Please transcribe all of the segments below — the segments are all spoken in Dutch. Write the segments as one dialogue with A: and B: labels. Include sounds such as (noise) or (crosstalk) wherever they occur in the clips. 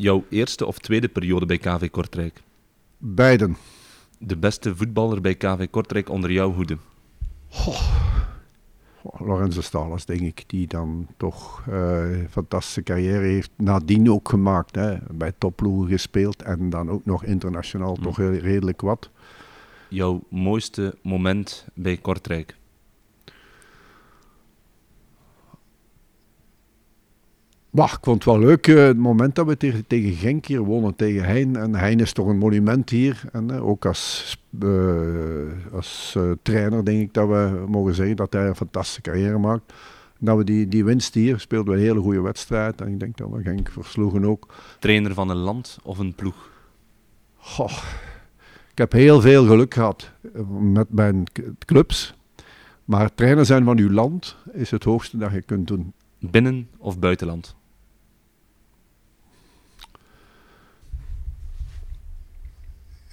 A: Jouw eerste of tweede periode bij KV Kortrijk?
B: Beiden.
A: De beste voetballer bij KV Kortrijk onder jouw hoede?
B: Lorenzo Stalas, denk ik, die dan toch uh, een fantastische carrière heeft nadien ook gemaakt. Hè. Bij topploegen gespeeld en dan ook nog internationaal toch heel redelijk wat.
A: Jouw mooiste moment bij Kortrijk?
B: Ik vond het wel leuk, uh, het moment dat we tegen, tegen Genk hier wonnen, tegen Hein. En Hein is toch een monument hier. En uh, ook als, uh, als trainer denk ik dat we mogen zeggen dat hij een fantastische carrière maakt. Dat we die, die winst hier, speelden we een hele goede wedstrijd. En ik denk dat we Genk versloegen ook.
A: Trainer van een land of een ploeg?
B: Goh, ik heb heel veel geluk gehad met mijn clubs. Maar trainer zijn van uw land is het hoogste dat je kunt doen.
A: Binnen of buitenland?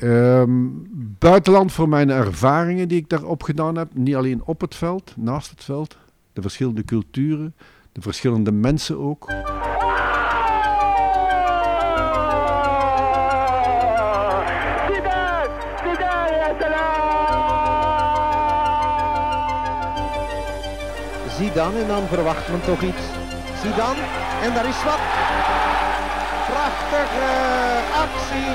B: Um, buitenland voor mijn ervaringen die ik daar opgedaan heb. Niet alleen op het veld, naast het veld. De verschillende culturen, de verschillende mensen ook.
C: Zidane en dan verwacht men toch iets. Zidane en daar is wat. Prachtige actie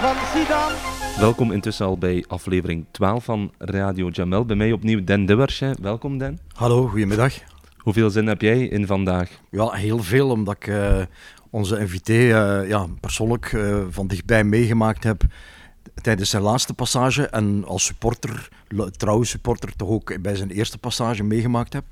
C: van Zidane.
A: Welkom intussen al bij aflevering 12 van Radio Jamel. Bij mij opnieuw Den Dewersje. Welkom Den.
D: Hallo, goedemiddag.
A: Hoeveel zin heb jij in vandaag?
D: Ja, heel veel, omdat ik uh, onze invité uh, ja, persoonlijk uh, van dichtbij meegemaakt heb tijdens zijn laatste passage en als supporter, trouwe supporter, toch ook bij zijn eerste passage meegemaakt heb.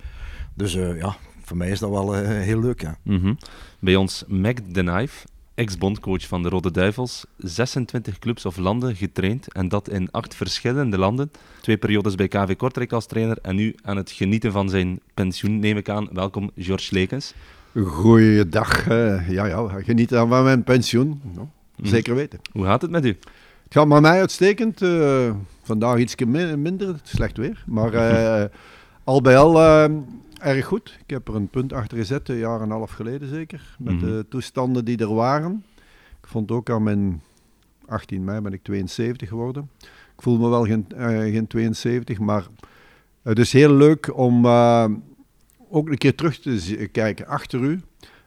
D: Dus ja, voor mij is dat wel heel leuk. Ja.
A: Mm -hmm. Bij ons Mac the Knife, ex-bondcoach van de Rode Duivels, 26 clubs of landen getraind en dat in acht verschillende landen. Twee periodes bij KV Kortrijk als trainer en nu aan het genieten van zijn pensioen, neem ik aan. Welkom, George Lekens.
B: Goeiedag. Uh, ja, ja, geniet van mijn pensioen. No, mhm. zeker weten.
A: Hoe gaat het met u?
B: Het gaat met mij uitstekend. Uh, vandaag iets minder, slecht weer. Maar uh, (laughs) al bij al erg goed. Ik heb er een punt achter gezet, een jaar en een half geleden zeker, met de mhm. toestanden die er waren. Ik vond ook aan mijn 18 mei ben ik 72 geworden. Ik voel me wel geen, geen 72, maar het is heel leuk om ook een keer terug te kijken achter u.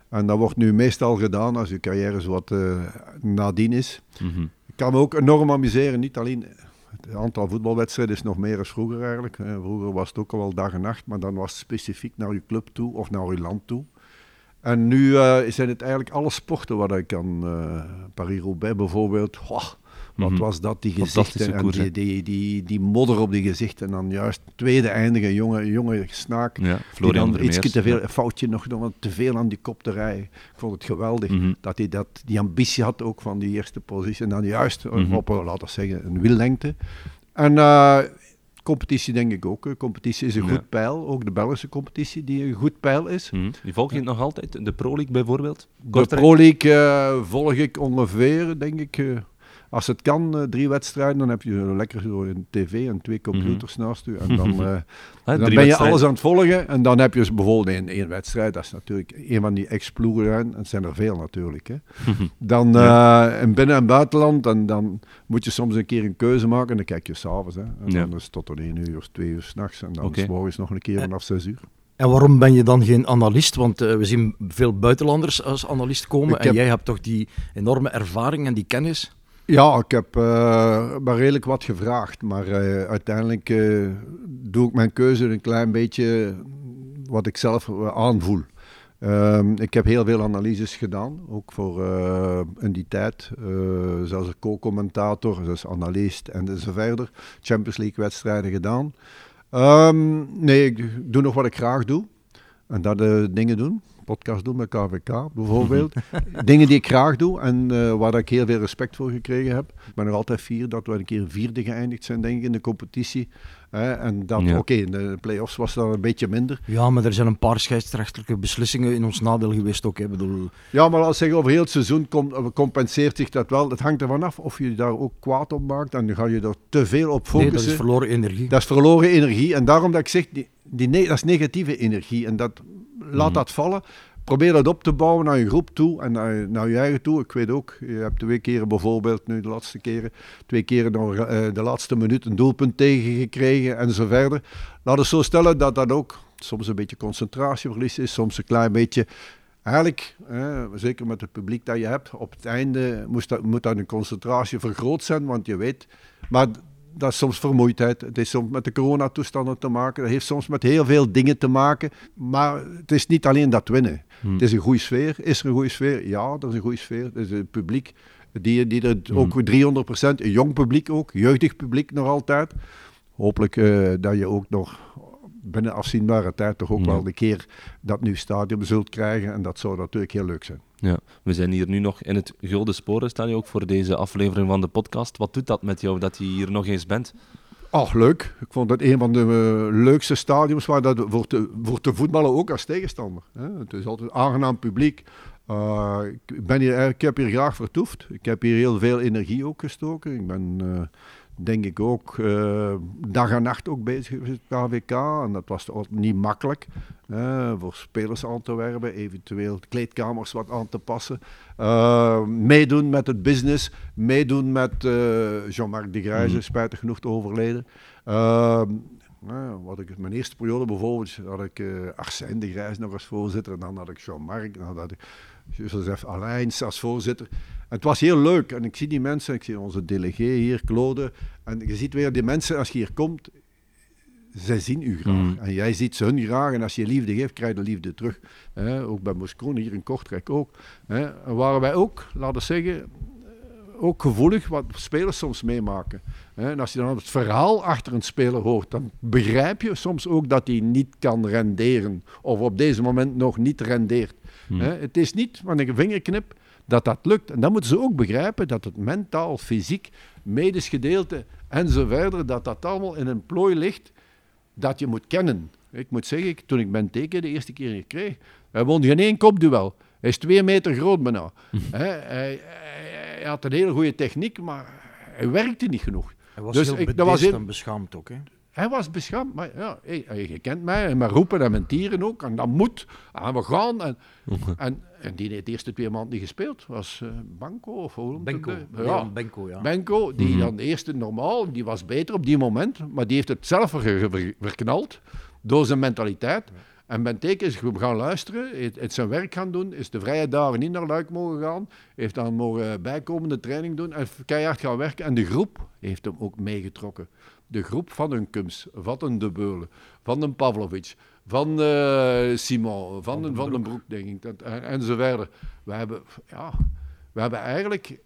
B: En dat wordt nu meestal gedaan als uw carrière zo wat nadien is. Mm Ik kan me ook enorm amuseren, niet alleen het aantal voetbalwedstrijden is nog meer als vroeger eigenlijk. Vroeger was het ook al wel dag en nacht, maar dan was het specifiek naar je club toe of naar je land toe. En nu uh, zijn het eigenlijk alle sporten wat ik kan. Uh, Paris-Roubaix bijvoorbeeld. Wat mhm. was dat, die gezichten en die, die, die, die, modder op die gezichten. En dan juist tweede eindigen, jonge, jonge snaak. Ja, die dan iets te veel, een foutje nog, nog te veel aan die kop te rijden. Ik vond het geweldig mhm. dat hij dat, die ambitie had ook van die eerste positie. En dan juist mm op, laten we zeggen, een wiellengte. En uh, competitie denk ik ook. Competitie is een goed pijl. Ook de Belgische competitie die een goed pijl is.
A: Mm Die volg je nog altijd? De Pro League bijvoorbeeld?
B: De Pro League uh, volg ik ongeveer, denk ik... Uh, als het kan, uh, drie wedstrijden, dan heb je lekker zo een tv en twee computers mm -hmm. naast je. En dan, (laughs) uh, dan ben je alles aan het volgen. En dan heb je dus bijvoorbeeld één, één wedstrijd. Dat is natuurlijk een van die ex-ploegen. En het zijn er veel natuurlijk. Hè. (laughs) dan ja. uh, in binnen- en buitenland. En dan moet je soms een keer een keuze maken. En dan kijk je s'avonds. En ja. dan is het tot één uur of twee uur s'nachts. En dan okay. is morgens nog een keer vanaf zes uur.
D: En waarom ben je dan geen analist? Want uh, we zien veel buitenlanders als analist komen. Ik en heb... jij hebt toch die enorme ervaring en die kennis?
B: Ja, ik heb uh, maar redelijk wat gevraagd. Maar uh, uiteindelijk uh, doe ik mijn keuze een klein beetje wat ik zelf aanvoel. Um, ik heb heel veel analyses gedaan, ook voor in die tijd. zelfs co-commentator, dus analist en zo verder. Champions League wedstrijden gedaan. Um, nee, ik doe nog wat ik graag doe. En dat dingen doen podcast doen met KVK bijvoorbeeld. (laughs) Dingen die ik graag doe en uh, waar ik heel veel respect voor gekregen heb. Ik ben er altijd fier dat we een keer vierde geëindigd zijn, denk ik, in de competitie. en dat, oké, in de play-offs was dat een beetje minder.
D: Ja, maar er zijn een paar scheidsrechtelijke beslissingen in ons nadeel geweest ook. Hè. Bedoel...
B: Ja, maar als je over heel het seizoen compenseert zich dat wel. Het hangt ervan af of je daar ook kwaad op maakt. En dan ga je er te veel op focussen.
D: Nee, dat is verloren energie.
B: Dat is verloren energie. En daarom dat ik zeg, die, die dat is negatieve energie. En dat laat mhm. dat vallen. probeer dat op te bouwen naar je groep toe en naar, naar je eigen toe. Ik weet ook, je hebt twee keren bijvoorbeeld, nu de laatste keren, twee keren nog eh, de laatste minuut een doelpunt tegengekregen en zo verder. Laat het zo stellen dat dat ook soms een beetje concentratieverlies is, soms een klein beetje eigenlijk, zeker met het publiek dat je hebt, op het einde moest dat, moet dat een concentratie vergroot zijn, want je weet, maar dat is soms vermoeidheid, het is soms met de coronatoestanden te maken, dat heeft soms met heel veel dingen te maken, maar het is niet alleen dat winnen. Hmm. Het is een goede sfeer. Is er een goede sfeer? Ja, er is een goede sfeer. Het is het publiek die, die er hmm. ook 300%, een jong publiek ook, jeugdig publiek nog altijd. Hopelijk uh, dat je ook nog binnen afzienbare tijd toch ook wel de keer dat nu stadium zult krijgen. En dat zou natuurlijk heel leuk zijn.
A: Ja, we zijn hier nu nog in het Gulden Sporen ook voor deze aflevering van de podcast. Wat doet dat met jou dat je hier nog eens bent?
B: Ach, leuk. Ik vond het een van de uh, leukste stadiums waar dat voor, te, voor te voetballen ook als tegenstander. Hè. Het is altijd een aangenaam publiek. Uh, ik, ben hier, ik heb hier graag vertoefd. Ik heb hier heel veel energie ook gestoken. Ik ben... Uh, denk ik ook uh, dag en nacht ook bezig met het KVK. En dat was niet makkelijk uh, voor spelers aan te werven, eventueel kleedkamers wat aan te passen. Uh, meedoen met het business, meedoen met Jean-Marc de Grijze, mm. spijtig genoeg overleden. Ehm, wat ik, mijn eerste periode bijvoorbeeld had ik Arsène de Grijs nog als voorzitter. En dan had ik Jean-Marc, dan had ik Joseph Alains als voorzitter het was heel leuk. En ik zie die mensen, ik zie onze delegé hier, Claude. En je ziet weer die mensen, als je hier komt, zij zien u graag. Mm. En jij ziet ze hun graag. En als je liefde geeft, krijg je de liefde terug. ook bij Moscone, hier in Kortrijk ook. En waren wij ook, laten we zeggen, ook gevoelig wat spelers soms meemaken. En als je dan het verhaal achter een speler hoort, dan begrijp je soms ook dat hij niet kan renderen. Of op deze moment nog niet rendeert. Mm. Het is niet, wanneer ik een vingerknip, dat dat lukt. En dan moeten ze ook begrijpen dat het mentaal, fysiek, medisch gedeelte en zo verder, dat dat allemaal in een plooi ligt dat je moet kennen. Ik moet zeggen, toen ik Ben Teken de eerste keer kreeg, hij won geen één kopduel. Hij is twee meter groot bijna. (laughs) hij, hij, hij, had een hele goede techniek, maar hij werkte niet genoeg.
D: Hij was dus heel ik, dat was heel... beschaamd ook, hè?
B: Hij was beschaamd, maar ja, hey, je kent mij, en maar roepen en menteren ook, en dat moet, en we gaan. En, (laughs) en, en die heeft de eerste twee maanden niet gespeeld, was uh, Banco of hoe
D: Benko. Ja, Benko, ja.
B: Benko, die mhm. dan de eerste normaal, die was beter op die moment, maar die heeft het zelf verknald door zijn mentaliteit. En Benteke is gaan luisteren, heeft, zijn werk gaan doen, is de vrije dagen niet naar Luik mogen gaan, heeft dan mogen bijkomende training doen en keihard gaan werken. En de groep heeft hem ook meegetrokken de groep van hun Kums, van een De Beulen, van een Pavlovic, van uh, Simon, van, van, van den Broek, denk ik, dat, en, en zo verder. We hebben, ja, we hebben eigenlijk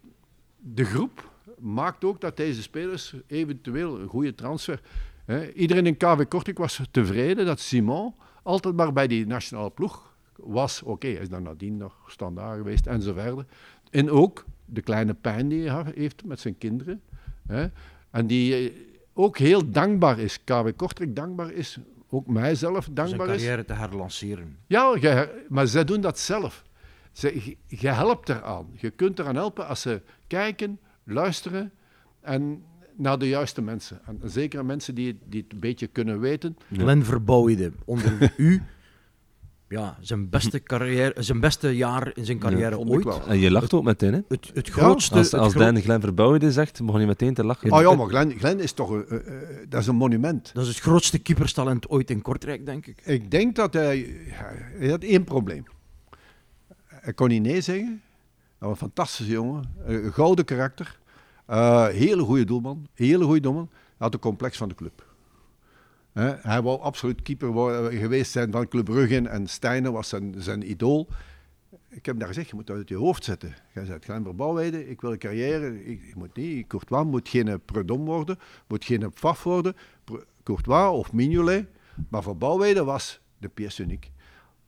B: de groep maakt ook dat deze spelers eventueel een goede transfer. Hè. Iedereen in KV Kortrijk was tevreden dat Simon altijd maar bij die nationale ploeg was. Oké, hij is dan nadien nog standaard geweest en zo verder. En ook de kleine pijn die hij heeft met zijn kinderen. Hè. En die ook heel dankbaar is, KW Kortrijk dankbaar is, ook mijzelf dankbaar
D: is. carrière te herlanceren.
B: Ja, maar zij doen dat zelf. Ze, je helpt eraan. Je kunt eraan helpen als ze kijken, luisteren en naar de juiste mensen. En zeker mensen die, die het een beetje kunnen weten.
D: Len Verbouwde, onder u (laughs) ja, zijn beste, (laughs) carrière, zijn beste jaar in zijn carrière ooit.
A: En je lacht ook meteen, hè?
D: Het, het grootste...
A: als als Dan Glen Verbouwde zegt, begon je meteen te lachen.
B: Oh ja, maar Glen, Glen is toch... Uh, dat is een monument.
D: Dat is het grootste keeperstalent ooit in Kortrijk, denk ik.
B: Ik denk dat hij... Hij had één probleem. Hij kon niet nee zeggen. Dat was een fantastische jongen. Een gouden karakter. Uh, hele goede doelman. Hele goede doelman. Hij had een complex van de club hij wou absoluut keeper geweest zijn van Club Brugge en Steiner was zijn, zijn idool. Ik heb daar gezegd, je moet dat uit je hoofd zetten. Jij zegt Glenn Verbouwweide, ik wil een carrière, ik, ik moet niet, Courtois moet geen Predom worden, moet geen Pfaff worden, Courtois of Mignolet. Maar Verbouwweide was de pièce uniek.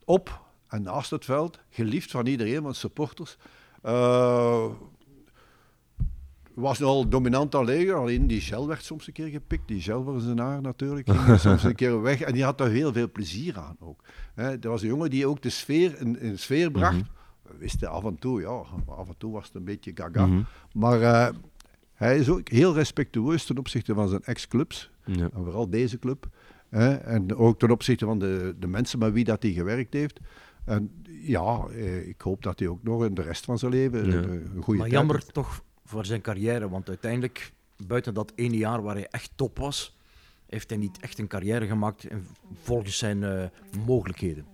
B: Op en naast het veld, geliefd van iedereen, van supporters. Uh, was al dominant al leger, alleen die gel werd soms een keer gepikt. Die gel was zijn haar natuurlijk, ging soms een keer weg. En die had daar heel veel plezier aan ook. He, er was een jongen die ook de sfeer in, in sfeer bracht. Mhm. We wisten af en toe, ja, af en toe was het een beetje gaga. Mhm. Maar uh, hij is ook heel respectueus ten opzichte van zijn ex-clubs. Ja. En vooral deze club. en ook ten opzichte van de, de mensen met wie dat hij gewerkt heeft. En ja, eh, ik hoop dat hij ook nog in de rest van zijn leven
A: Ja.
B: een, een goede
D: Maar
B: tijd
D: jammer
B: heeft.
D: toch voor zijn carrière, want uiteindelijk, buiten dat ene jaar waar hij echt top was, heeft hij niet echt een carrière gemaakt volgens zijn eh, mogelijkheden.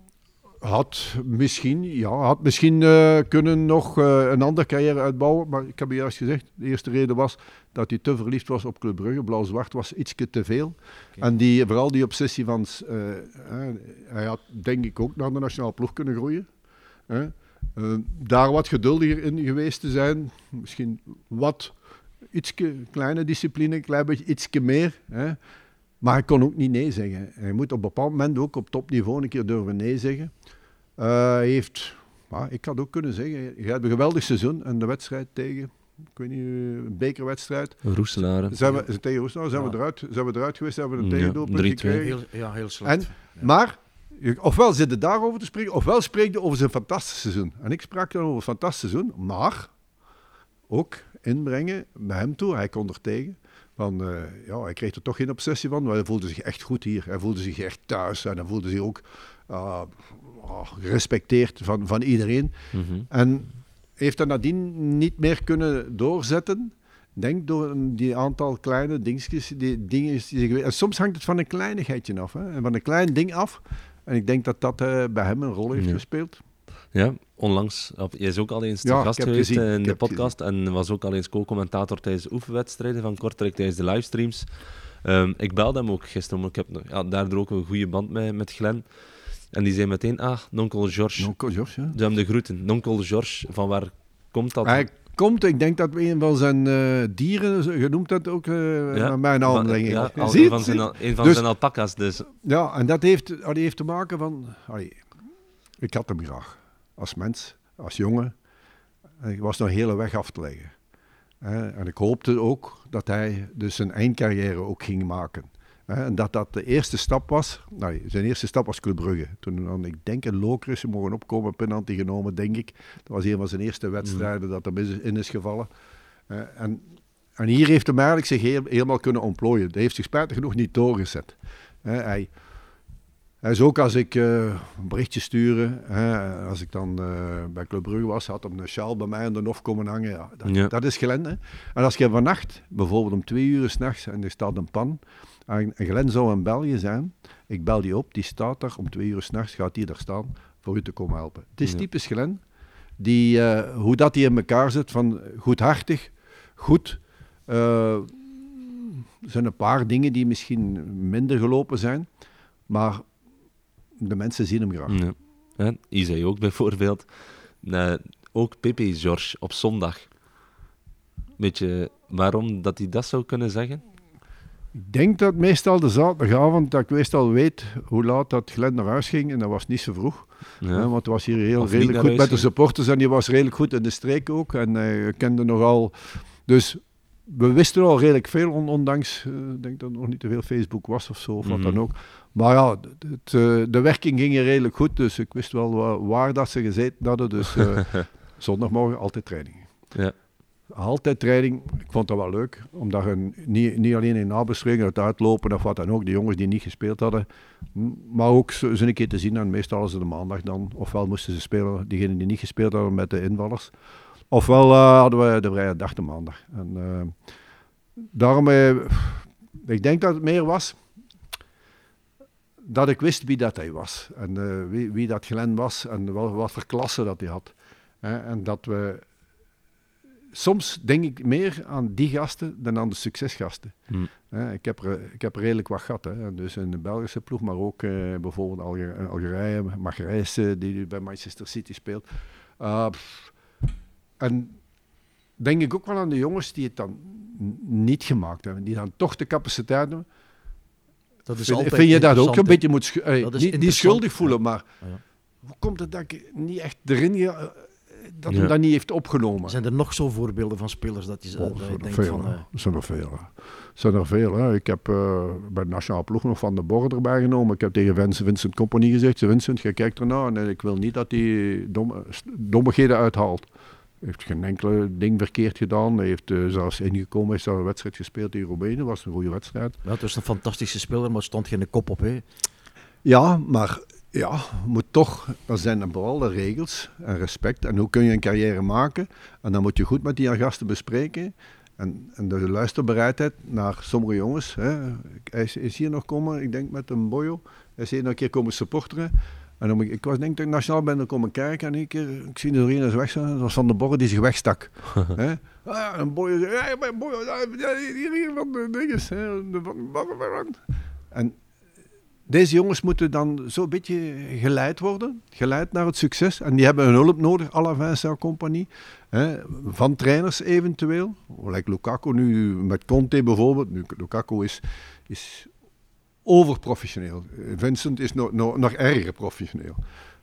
B: Had misschien, ja, had misschien eh, kunnen nog eh, een andere carrière uitbouwen. Maar ik heb je juist gezegd, de eerste reden was dat hij te verliefd was op Club Brugge. Blauw-zwart was iets te veel. En die, vooral die obsessie van... hij had denk ik ook naar de nationale ploeg kunnen groeien. hè. Eh, daar wat geduldiger in geweest te zijn. Misschien wat ietske kleine discipline, een klein beetje ietsje meer. Hè. Maar hij kon ook niet nee zeggen. Hij moet op een bepaald moment ook op topniveau een keer durven nee zeggen. Eh, Hij heeft, ja, ik had ook kunnen zeggen, je hebt een geweldig seizoen en de wedstrijd tegen, ik weet niet, een bekerwedstrijd.
A: Roeselaren.
B: Zijn we, tegen Roesdaal zijn,
D: Ja.
B: we eruit, zijn we eruit geweest, hebben we een
A: Ja,
B: tegendoelpunt
A: 3-2.
B: gekregen.
D: Heel, ja, heel slecht.
B: En, maar, ofwel zit het daarover te spreken, ofwel spreek je over zijn fantastisch seizoen. En ik sprak dan over een fantastisch seizoen, maar ook inbrengen bij hem toe, hij kon er tegen. Van, eh, ja, hij kreeg er toch geen obsessie van, maar hij voelde zich echt goed hier. Hij voelde zich echt thuis en hij voelde zich ook ah, gerespecteerd van, van iedereen.
A: Mhm.
B: En heeft dat nadien niet meer kunnen doorzetten. Denk door die aantal kleine dingetjes, die dingen die. En soms hangt het van een kleinigheidje af, hè, en van een klein ding af. En ik denk dat dat eh, bij hem een rol heeft
A: Ja.
B: gespeeld.
A: Ja, onlangs. Hij is ook al eens te
B: Ja, ik
A: gast geweest
B: gezien,
A: eh, in de podcast en was ook al eens co-commentator tijdens de oefenwedstrijden van Kortrijk tijdens de livestreams. Ehm, ik belde hem ook gisteren, maar ik heb ja, daardoor ook een goede band met, met Glen. En die zei meteen, ah, nonkel George.
B: Nonkel George, ja.
A: Ze hebben de groeten. Nonkel George, van waar komt dat?
B: Hij komt, ik denk dat een van zijn eh, dieren, je noemt dat ook
A: Ja,
B: naar mijn naam,
A: van,
B: denk ik.
A: ja, al-
B: Zie
A: een van
B: het?
A: zijn, een van
B: Dus-
A: zijn alpaca's dus.
B: Ja, en dat heeft, die heeft te maken van... allee, ik had hem graag. Als mens, als jongen. En ik was nog een hele weg af te leggen. En ik hoopte ook dat hij dus zijn eindcarrière ook ging maken. Hè, en dat dat de eerste stap was. Nou, zijn eerste stap was Club Brugge. Toen dan, ik denk in Lokeren mogen opkomen, penalty genomen, denk ik. Dat was een van zijn eerste wedstrijden dat hem is- in is gevallen. Eh, en, en hier heeft hem eigenlijk zich heel- helemaal kunnen ontplooien. Hij heeft zich spijtig genoeg niet doorgezet. Hij, hij is ook als ik eh, een berichtje sturen, hè, als ik dan eh, bij Club Brugge was, had hem een sjaal bij mij aan de nof komen hangen. Ja, dat,
A: Ja.
B: dat is Glen. Hè. En als je vannacht, bijvoorbeeld om twee uur s'nachts, en er staat een pan, Glen zou in België zijn, ik bel die op, die staat daar om twee uur s'nachts, gaat die daar staan voor u te komen helpen. Het is
A: Ja.
B: typisch Glen, die, eh, hoe dat hij in elkaar zit, van goedhartig, goed. eh, er zijn een paar dingen die misschien minder gelopen zijn, maar de mensen zien hem graag.
A: Ja. Hij zei ook bijvoorbeeld, eh, ook Pepe George op zondag. Weet je waarom dat hij dat zou kunnen zeggen?
B: Ik denk dat meestal de zaterdagavond, dat ik meestal weet hoe laat dat Glenn naar huis ging. En dat was niet zo vroeg.
A: Ja.
B: hè, want hij was hier heel
A: Of
B: redelijk goed met de supporters. En die was redelijk goed in de streek ook. En hij kende nogal... Dus we wisten al redelijk veel, on- ondanks... eh, Ik denk dat er nog niet te veel Facebook was of zo, of wat
A: Mhm.
B: dan ook. Maar ja, het, eh, de werking ging hier redelijk goed. Dus ik wist wel wa- waar, dat ze gezeten hadden. Dus eh, (laughs) zondagmorgen altijd training.
A: Ja.
B: Altijd training. Ik vond dat wel leuk. Omdat je niet, niet alleen in nabeschouwing, het uitlopen of wat dan ook, de jongens die niet gespeeld hadden. Maar ook zo een keer te zien. En meestal ze de maandag dan. Ofwel moesten ze spelen, diegenen die niet gespeeld hadden met de invallers. Ofwel eh, hadden we de vrije dag de maandag. En eh, daarom, ik denk dat het meer was dat ik wist wie dat hij was. En eh, wie, wie dat Glen was en wel, wat voor klasse dat hij had. En dat we soms denk ik meer aan die gasten dan aan de succesgasten.
A: Hm.
B: Hè, ik, heb er, ik heb er redelijk wat gehad. Hè. Dus in de Belgische ploeg, maar ook eh, bijvoorbeeld Alger Algerije, Magerijs, eh, die bij Manchester City speelt. Uh, en denk ik ook wel aan de jongens die het dan niet gemaakt hebben, die dan toch de capaciteit hebben.
D: Dat is
B: Vind, vind je dat ook een beetje moet schu- eh, niet, schuldig voelen, maar
D: Ja.
B: hoe komt het dat ik niet echt erin ga, eh, dat
A: Ja.
B: hem dat niet heeft opgenomen?
D: Zijn er nog zo voorbeelden van spelers dat je,
B: Oh,
D: dat je
B: zijn er
D: denkt
B: veel,
D: van...
B: hè.
D: eh,
B: zijn er veel. hè. zijn er veel. Hè. Ik heb eh, bij de nationale ploeg nog Van de Borre erbij genomen. Ik heb tegen Vincent, Vincent Company gezegd, Vincent, je kijkt ernaar en ik wil niet dat hij domme, dommigheden uithaalt. Hij heeft geen enkele ding verkeerd gedaan. Hij heeft eh, zelfs ingekomen, hij heeft zelfs een wedstrijd gespeeld in Roemenië. was een goede wedstrijd.
D: ja, het was een fantastische speler, maar er stond geen kop op. Hè.
B: Ja, maar Ja, moet toch, er zijn bepaalde regels en respect. En hoe kun je een carrière maken? En dan moet je goed met die gasten bespreken. En, en de luisterbereidheid naar sommige jongens. Hè. Hij is, is hier nog komen, ik denk met een boyo. Hij is hier nog een keer komen supporteren. En dan, ik was denk dat ik nationaal ben, dan komen kijken en ik, keer, ik zie er een weg Dat was Van de Borre die zich wegstak. (laughs) Hè? Ah, een boy zei, ja, mijn boy, hier, hier van de dinges. En deze jongens moeten dan zo'n beetje geleid worden, geleid naar het succes. En die hebben een hulp nodig, à la Vincent Compagnie, hè, van trainers eventueel. Like Lukaku nu met Conte bijvoorbeeld. Nu, Lukaku is, is overprofessioneel. Vincent is nog, nog, nog erger professioneel.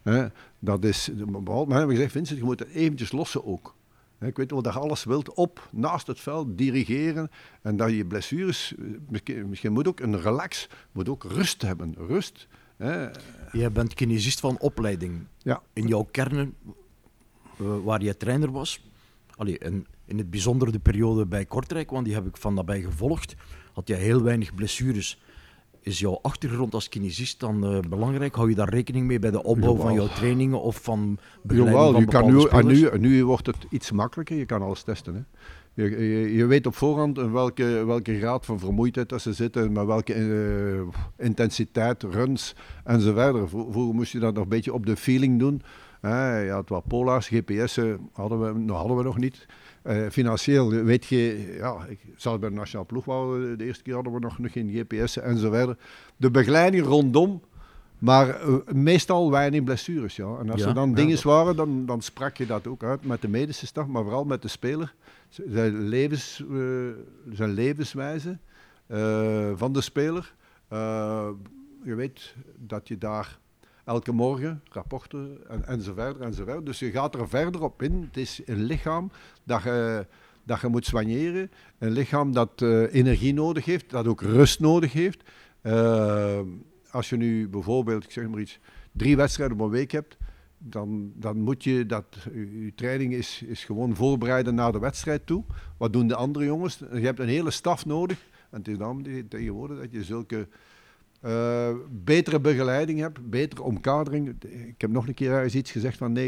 B: Hè. Dat is, behalve, hebben gezegd, Vincent, je moet het eventjes lossen ook. Ik weet wel dat je alles wilt op, naast het veld, dirigeren. En dat je blessures, eh, misschien moet ook een relax, moet ook rust hebben. Rust. Hè.
D: Je bent kinesist van opleiding.
B: Ja.
D: In jouw kernen, uh, waar je trainer was, allee, in, in het bijzonder de periode bij Kortrijk, want die heb ik van nabij gevolgd, had je heel weinig blessures. Is jouw achtergrond als kinesist dan uh, belangrijk? Hou je daar rekening mee bij de opbouw van jouw trainingen of van begeleiding Jawel, van je kan
B: nu,
D: en
B: nu, nu wordt het iets makkelijker, je kan alles testen. Hè. Je, je, je, weet op voorhand welke, welke graad van vermoeidheid dat ze zitten, met welke uh, intensiteit, runs enzovoort. Vroeger moest je dat nog een beetje op de feeling doen. Uh, ja, het was Pola's, GPS'en hadden we, hadden we nog niet. Uh, financieel weet je, ja, ik zat bij de Nationaal Ploeg, de eerste keer hadden we nog, nog geen GPS enzovoort. De begeleiding rondom, maar uh, meestal weinig blessures. Ja. En als er dan dingen waren, dan, dan sprak je dat ook uit met de medische staf, maar vooral met de speler. Zijn, levens, uh, zijn levenswijze van de speler. je weet dat je daar elke morgen rapporten en, enzovoort, enzovoort. Dus je gaat er verder op in. Het is een lichaam dat je, dat je moet soigneren. Een lichaam dat uh, energie nodig heeft, dat ook rust nodig heeft. Uh, als je nu bijvoorbeeld, ik zeg maar iets, drie wedstrijden op een week hebt, dan, dan moet je dat, je training is, is gewoon voorbereiden naar de wedstrijd toe. Wat doen de andere jongens? Je hebt een hele staf nodig. En het is dan tegenwoordig dat je zulke uh, betere begeleiding heb, betere omkadering. Ik heb nog een keer ergens iets gezegd van 90%,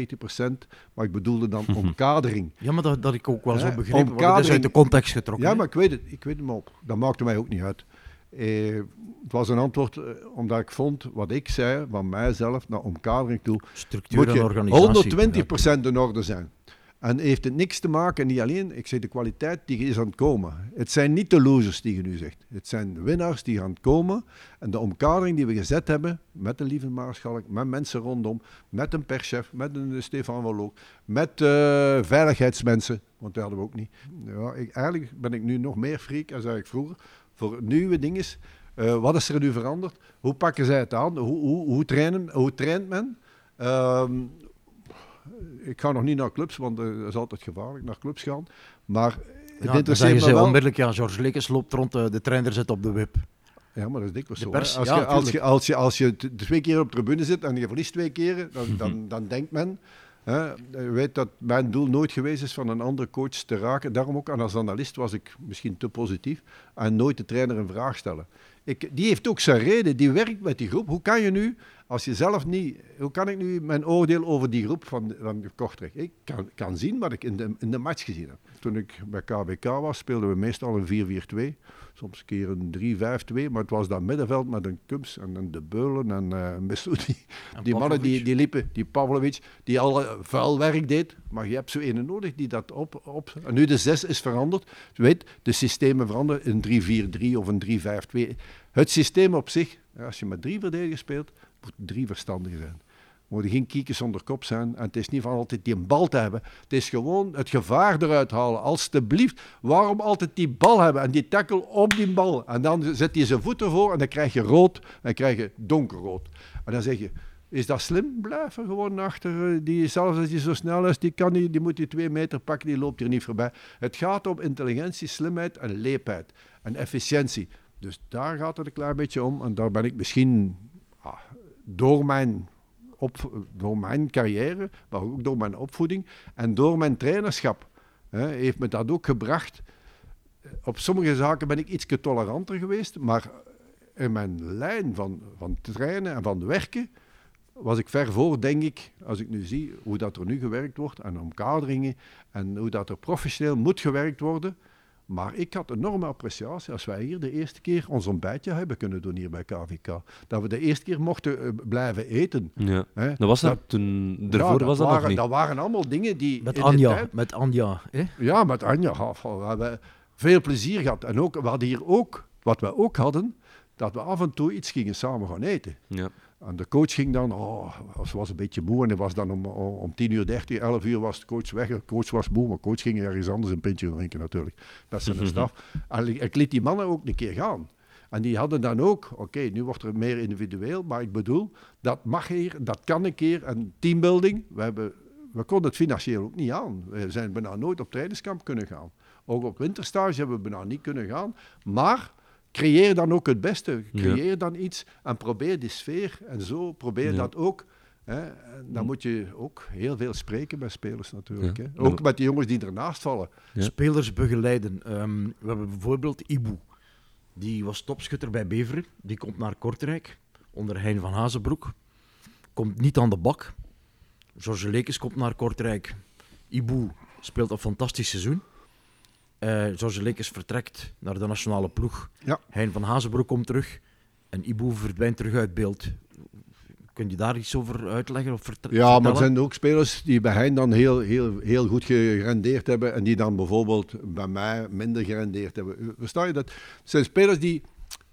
B: maar ik bedoelde dan omkadering.
D: Ja, maar dat, dat ik ook wel zo begrepen, want het is uit de context getrokken.
B: Ja, maar ik weet het, ik weet het maar op. Dat maakte mij ook niet uit. Eh, het was een antwoord uh, omdat ik vond wat ik zei van mijzelf naar omkadering toe.
D: Structuur en organisatie.
B: 120% in orde zijn. En heeft het niks te maken, niet alleen, ik zeg de kwaliteit die is aan het komen. Het zijn niet de losers die je nu zegt. Het zijn winnaars die gaan komen. En de omkadering die we gezet hebben, met een lieve Maarschalk, met mensen rondom, met een perschef, met een Stefan van met uh, veiligheidsmensen, want dat hadden we ook niet. Ja, eigenlijk ben ik nu nog meer freak als ik vroeger. Voor nieuwe dingen. Uh, wat is er nu veranderd? Hoe pakken zij het aan? Hoe, hoe, hoe, trainen, hoe traint men? Uh, ik ga nog niet naar clubs, want het is altijd gevaarlijk naar clubs gaan. Maar
D: het ja, interesseert me wel... onmiddellijk, ja, George Lekes loopt rond, de, de trainer zit op de wip.
B: Ja, maar dat is dikwijls zo. Pers, als, je, als, je, als, je, als je twee keer op de tribune zit en je verliest twee keer, dan, (laughs) dan, dan denkt men... Hè, je weet dat mijn doel nooit geweest is van een andere coach te raken. Daarom ook als analist was ik misschien te positief. En nooit de trainer een vraag stellen. Ik, die heeft ook zijn reden, die werkt met die groep. Hoe kan je nu als je zelf niet, hoe kan ik nu mijn oordeel over die groep van, van Kortrijk? Ik kan, kan zien wat ik in de, in de match gezien heb. Toen ik bij KBK was, speelden we meestal een 4-4-2. Soms een keer een 3-5-2, maar het was dat middenveld met een Kubs en een De Beulen en uh, Messoudi. (laughs) Die mannen die, die liepen, die Pavlovic, die al uh, vuil werk deed. Maar je hebt zo een nodig die dat op... op en nu de 6 is veranderd. Je weet, de systemen veranderen, een 3-4-3 of een 3-5-2. Het systeem op zich, als je met drie verdedigers speelt, moet drie verstandigen zijn. We moeten geen kiekers zonder kop zijn. En het is niet van altijd die bal te hebben. Het is gewoon het gevaar eruit halen. Alsjeblieft, waarom altijd die bal hebben en die tackle op die bal? En dan zet hij zijn voeten voor en dan krijg je rood en dan krijg je donkerrood. En dan zeg je, is dat slim? Blijven gewoon achter. Die, zelfs als hij zo snel is, die, kan die, die moet die twee meter pakken, die loopt hier niet voorbij. Het gaat om intelligentie, slimheid en leepheid en efficiëntie. Dus daar gaat het een klein beetje om. En daar ben ik misschien ah, door mijn, op, door mijn carrière, maar ook door mijn opvoeding en door mijn trainerschap, hè, heeft me dat ook gebracht. Op sommige zaken ben ik iets toleranter geweest, maar in mijn lijn van, van trainen en van werken was ik ver voor, denk ik, als ik nu zie hoe dat er nu gewerkt wordt en omkaderingen en hoe dat er professioneel moet gewerkt worden. Maar ik had enorme appreciatie als wij hier de eerste keer ons ontbijtje hebben kunnen doen hier bij KVK. Dat we de eerste keer mochten eh, blijven eten.
A: Ja.
B: Hè.
A: Dat was dat,
B: Dat-
A: toen,
B: Ja,
A: daarvoor was dat
B: waren,
A: nog niet.
B: Dat waren allemaal dingen die...
D: Met Anja,
B: tijd-
D: met Anja. Hè?
B: ja, met Anja. We hebben veel plezier gehad. En ook, we hadden hier ook, wat we ook hadden, dat we af en toe iets gingen samen gaan eten.
A: Ja.
B: En de coach ging dan, oh, ze was een beetje moe en hij was dan om, om, om 10 uur 30, 11 uur was de coach weg. De coach was moe, maar de coach ging ergens anders een pintje drinken natuurlijk. Dat zijn de staf. En ik, ik liet die mannen ook een keer gaan. En die hadden dan ook, oké, nu wordt er meer individueel, maar ik bedoel, dat mag hier, dat kan een keer. En teambuilding, we, hebben, we konden het financieel ook niet aan. We zijn bijna nooit op trainingskamp kunnen gaan. Ook op winterstage hebben we bijna niet kunnen gaan. Maar creëer dan ook het beste. Creëer dan iets en probeer die sfeer en zo. Probeer
A: Ja.
B: dat ook. Hè. En dan moet je ook heel veel spreken bij spelers natuurlijk.
A: Ja.
B: Hè. Ook met die jongens die ernaast vallen.
A: Ja.
D: Spelers begeleiden. Ehm, we hebben bijvoorbeeld Ibu. Die was topschutter bij Beveren. Die komt naar Kortrijk, onder Hein van Hazenbroek. Komt niet aan de bak. George Lekes komt naar Kortrijk. Ibu speelt een fantastisch seizoen. Eh George Lekes vertrekt naar de nationale ploeg.
B: Ja.
D: Hein van Hazenbroek komt terug. En Ibu verdwijnt terug uit beeld. Kun je daar iets over uitleggen? Of verte-
B: Ja, maar er
D: vertellen?
B: zijn ook spelers die bij hen dan heel, heel, heel goed gerendeerd hebben en die dan bijvoorbeeld bij mij minder gerendeerd hebben. Versta je dat? Het zijn spelers die,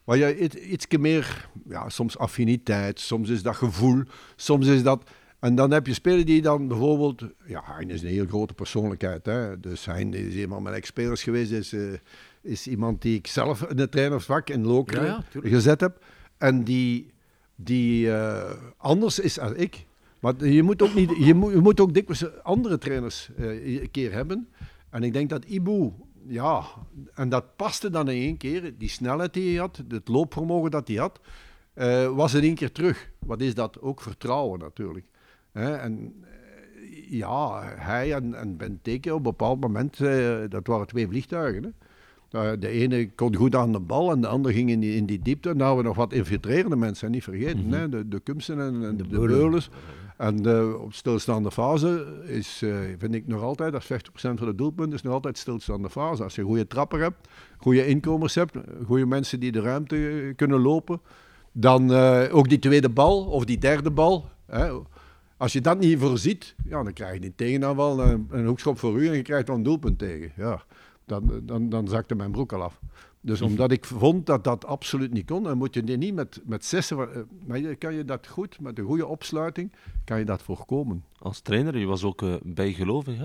B: waar je iets, meer, ja, soms affiniteit, soms is dat gevoel, soms is dat... En dan heb je spelers die dan bijvoorbeeld... Ja, Hein is een heel grote persoonlijkheid. Hè? Dus Hein is iemand met ex-spelers geweest, is, eh, is iemand die ik zelf in het trainersvak in Lokeren
D: Ja, ja, tuurlijk.
B: gezet heb. En die, die eh, anders is als ik. Maar je moet ook, niet, je moet, je moet ook dikwijls andere trainers eh, een keer hebben. En ik denk dat Ibu, ja, en dat paste dan in één keer. Die snelheid die hij had, het loopvermogen dat hij had, was in één keer terug. Wat is dat? Ook vertrouwen natuurlijk. Hè, en eh, ja, hij en, en Benteke op een bepaald moment, eh, dat waren twee vliegtuigen. Hè. Uh, de ene kon goed aan de bal en de andere ging in die, in die diepte. Hadden we nog wat infiltrerende mensen, niet vergeten. hè? De, de Kumsen en, en de,
D: De
B: de
D: Beulen.
B: Beulens. En de, op stilstaande fase is, eh, vind ik nog altijd, dat is 50% van de doelpunten, is nog altijd stilstaande fase. Als je goede trapper hebt, goede inkomers hebt, goede mensen die de ruimte eh, kunnen lopen, dan eh, ook die tweede bal of die derde bal. Hè? Als je dat niet voorziet, ja, dan krijg je die tegenaanval, een, een hoekschop voor u en je krijgt dan een doelpunt tegen. Ja, dan, dan, dan zakte mijn broek al af. Dus omdat ik vond dat dat absoluut niet kon, dan moet je die niet met, met zessen, eh, maar je- kan je dat goed, met een goede opsluiting, kan je dat voorkomen.
A: Als trainer, je was ook eh, bijgelovig, hè?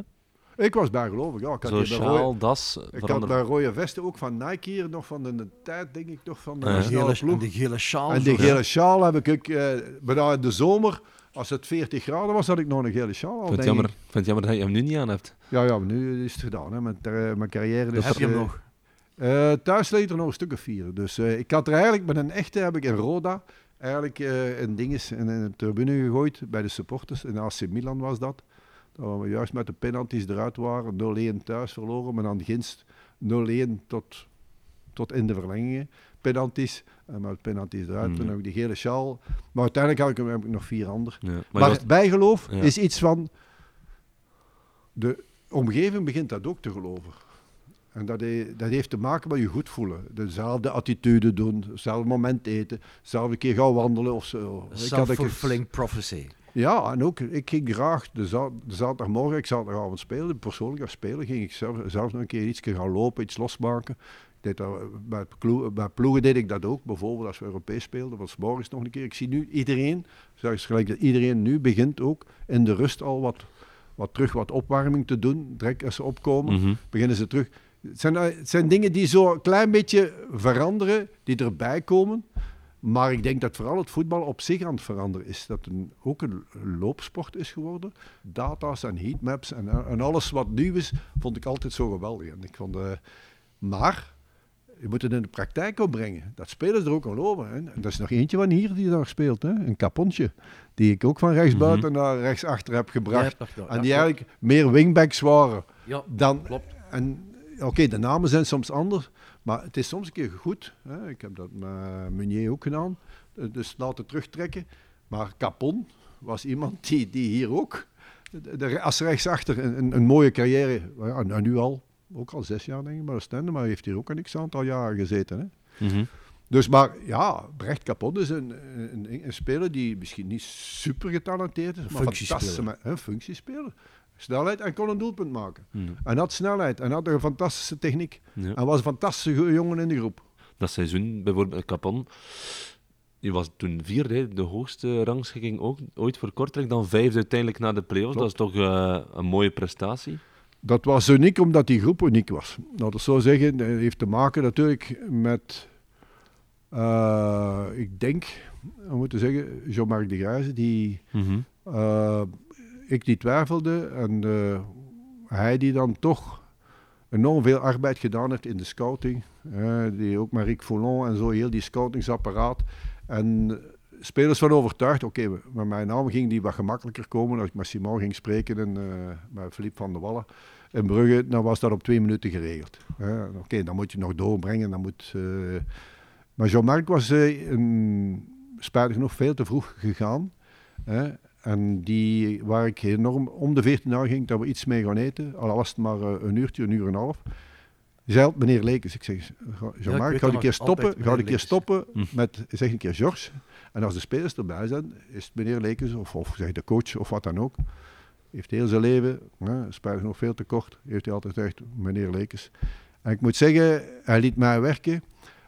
B: Ik was bijgelovig, ja. Ik had,
A: Zo sjaal, das,
B: ik had bij rode vesten ook van Nike hier, nog van de, de tijd, denk ik, nog van de nationale
D: gele, en
B: ploeg.
D: de gele sjaal.
B: En die gele sjaal heb ik ook, eh, bijna in de zomer, als het 40 graden was, had ik nog een gele sjaal. al,
A: Ik vind het jammer, vind het jammer dat je hem nu niet aan hebt.
B: Ja, ja, maar nu is het gedaan, hè. Mijn, ter- mijn carrière is...
D: Heb je hem
B: eh,
D: nog?
B: Eh, thuis leed er nog een stuk of vier. Dus eh, ik had er eigenlijk met een echte, heb ik in Roda, eigenlijk eh, een ding is in een tribune gegooid bij de supporters. In AC Milan was dat. Dat we juist met de penalties eruit waren. 0-1 thuis verloren, maar dan ginst 0-1 tot, tot in de verlengingen. Penalties, en met penalties eruit.
A: Mm.
B: Toen heb ik die gele sjaal. Maar uiteindelijk heb ik, heb ik nog vier andere.
A: Ja. Maar,
B: Maar,
A: was-
B: bijgeloof
A: Ja.
B: is iets van... De omgeving begint dat ook te geloven. En dat, he- dat heeft te maken met je goed voelen. Dezelfde attitude doen, hetzelfde moment eten, zelfde keer gaan wandelen of zo. Ik had
D: Self-fulfilling prophecy.
B: Ja, en ook, ik ging graag de, za- de zaterdagmorgen, ik zaterdagavond spelen, persoonlijk als speler, ging ik zelf, zelf nog een keer iets gaan lopen, iets losmaken. Deed dat, bij, ploe- bij ploegen deed ik dat ook, bijvoorbeeld als we Europees speelden, was morgens nog een keer. Ik zie nu iedereen, zoals gelijk dat iedereen nu begint ook in de rust al wat, wat terug wat opwarming te doen. Direct als ze opkomen,
A: Mhm.
B: beginnen ze terug. Het zijn, eh, het zijn dingen die zo een klein beetje veranderen, die erbij komen. Maar ik denk dat vooral het voetbal op zich aan het veranderen is. Dat het ook een loopsport is geworden. Data's en heatmaps en, en alles wat nieuw is, vond ik altijd zo geweldig. En ik vond, eh, maar je moet het in de praktijk opbrengen. Dat spelers er ook al over. Hè. En dat is nog eentje van hier die daar speelt. Hè. Een capontje. Die ik ook van rechtsbuiten naar rechtsachter heb gebracht.
D: Ja,
B: en die
D: klopt.
B: eigenlijk meer wingbacks waren
D: Ja,
B: dan.
D: klopt.
B: En oké, de namen zijn soms anders, maar het is soms een keer goed. Hè. Ik heb dat met Meunier ook gedaan. Eh, Dus laten terugtrekken. Maar Capon, was iemand die, die hier ook, de, de- als rechtsachter, een, een, een mooie carrière, nou, nu al, ook al zes jaar denk ik, maar Stende, maar heeft hier ook een x-aantal jaren gezeten. Hè.
A: Mhm.
B: Dus, maar ja, Brecht Capon is een, een, een speler die misschien niet super getalenteerd is, maar fantastische een functiespeler. Snelheid en kon een doelpunt maken.
A: Mhm.
B: En had snelheid en had een fantastische techniek.
A: Ja.
B: En was een fantastische jongen in de groep.
A: Dat seizoen, bijvoorbeeld Capon, die was toen vierde, hè, de hoogste rangschikking ook, ooit voor Kortrijk, dan vijfde uiteindelijk na de play-offs. Dat is toch eh, een mooie prestatie.
B: Dat was uniek omdat die groep uniek was. Dat is zo zeggen, dat heeft te maken natuurlijk met, eh, ik denk, we moeten zeggen, Jean-Marc de Grijze, die
A: Mhm.
B: eh, ik die twijfelde en eh, hij die dan toch enorm veel arbeid gedaan heeft in de scouting. die ook met Rick Foulon en zo, heel die scoutingsapparaat. En spelers van overtuigd, oké, met mijn naam ging die wat gemakkelijker komen. Als ik met Simon ging spreken en eh, met Philippe van der Wallen in Brugge, dan was dat op twee minuten geregeld. Oké, dan moet je nog doorbrengen. Dan moet, eh, maar Jean-Marc was eh, een, spijtig genoeg veel te vroeg gegaan. Hè. En die, waar ik enorm om de 14 jaar ging, dat we iets mee gaan eten. Al was het maar een uurtje, een uur en een half. Zei meneer Lekes, ik zeg, Jean-Marc,
D: weet
B: ga een keer stoppen, ga een keer stoppen
A: Hm.
B: met, zeg een keer George. En als de spelers erbij zijn, is het meneer Lekes, of, of zeg de coach, of wat dan ook. Heeft heel zijn leven, hè, nog veel te kort, heeft hij altijd gezegd, meneer Lekes. En ik moet zeggen, hij liet mij werken.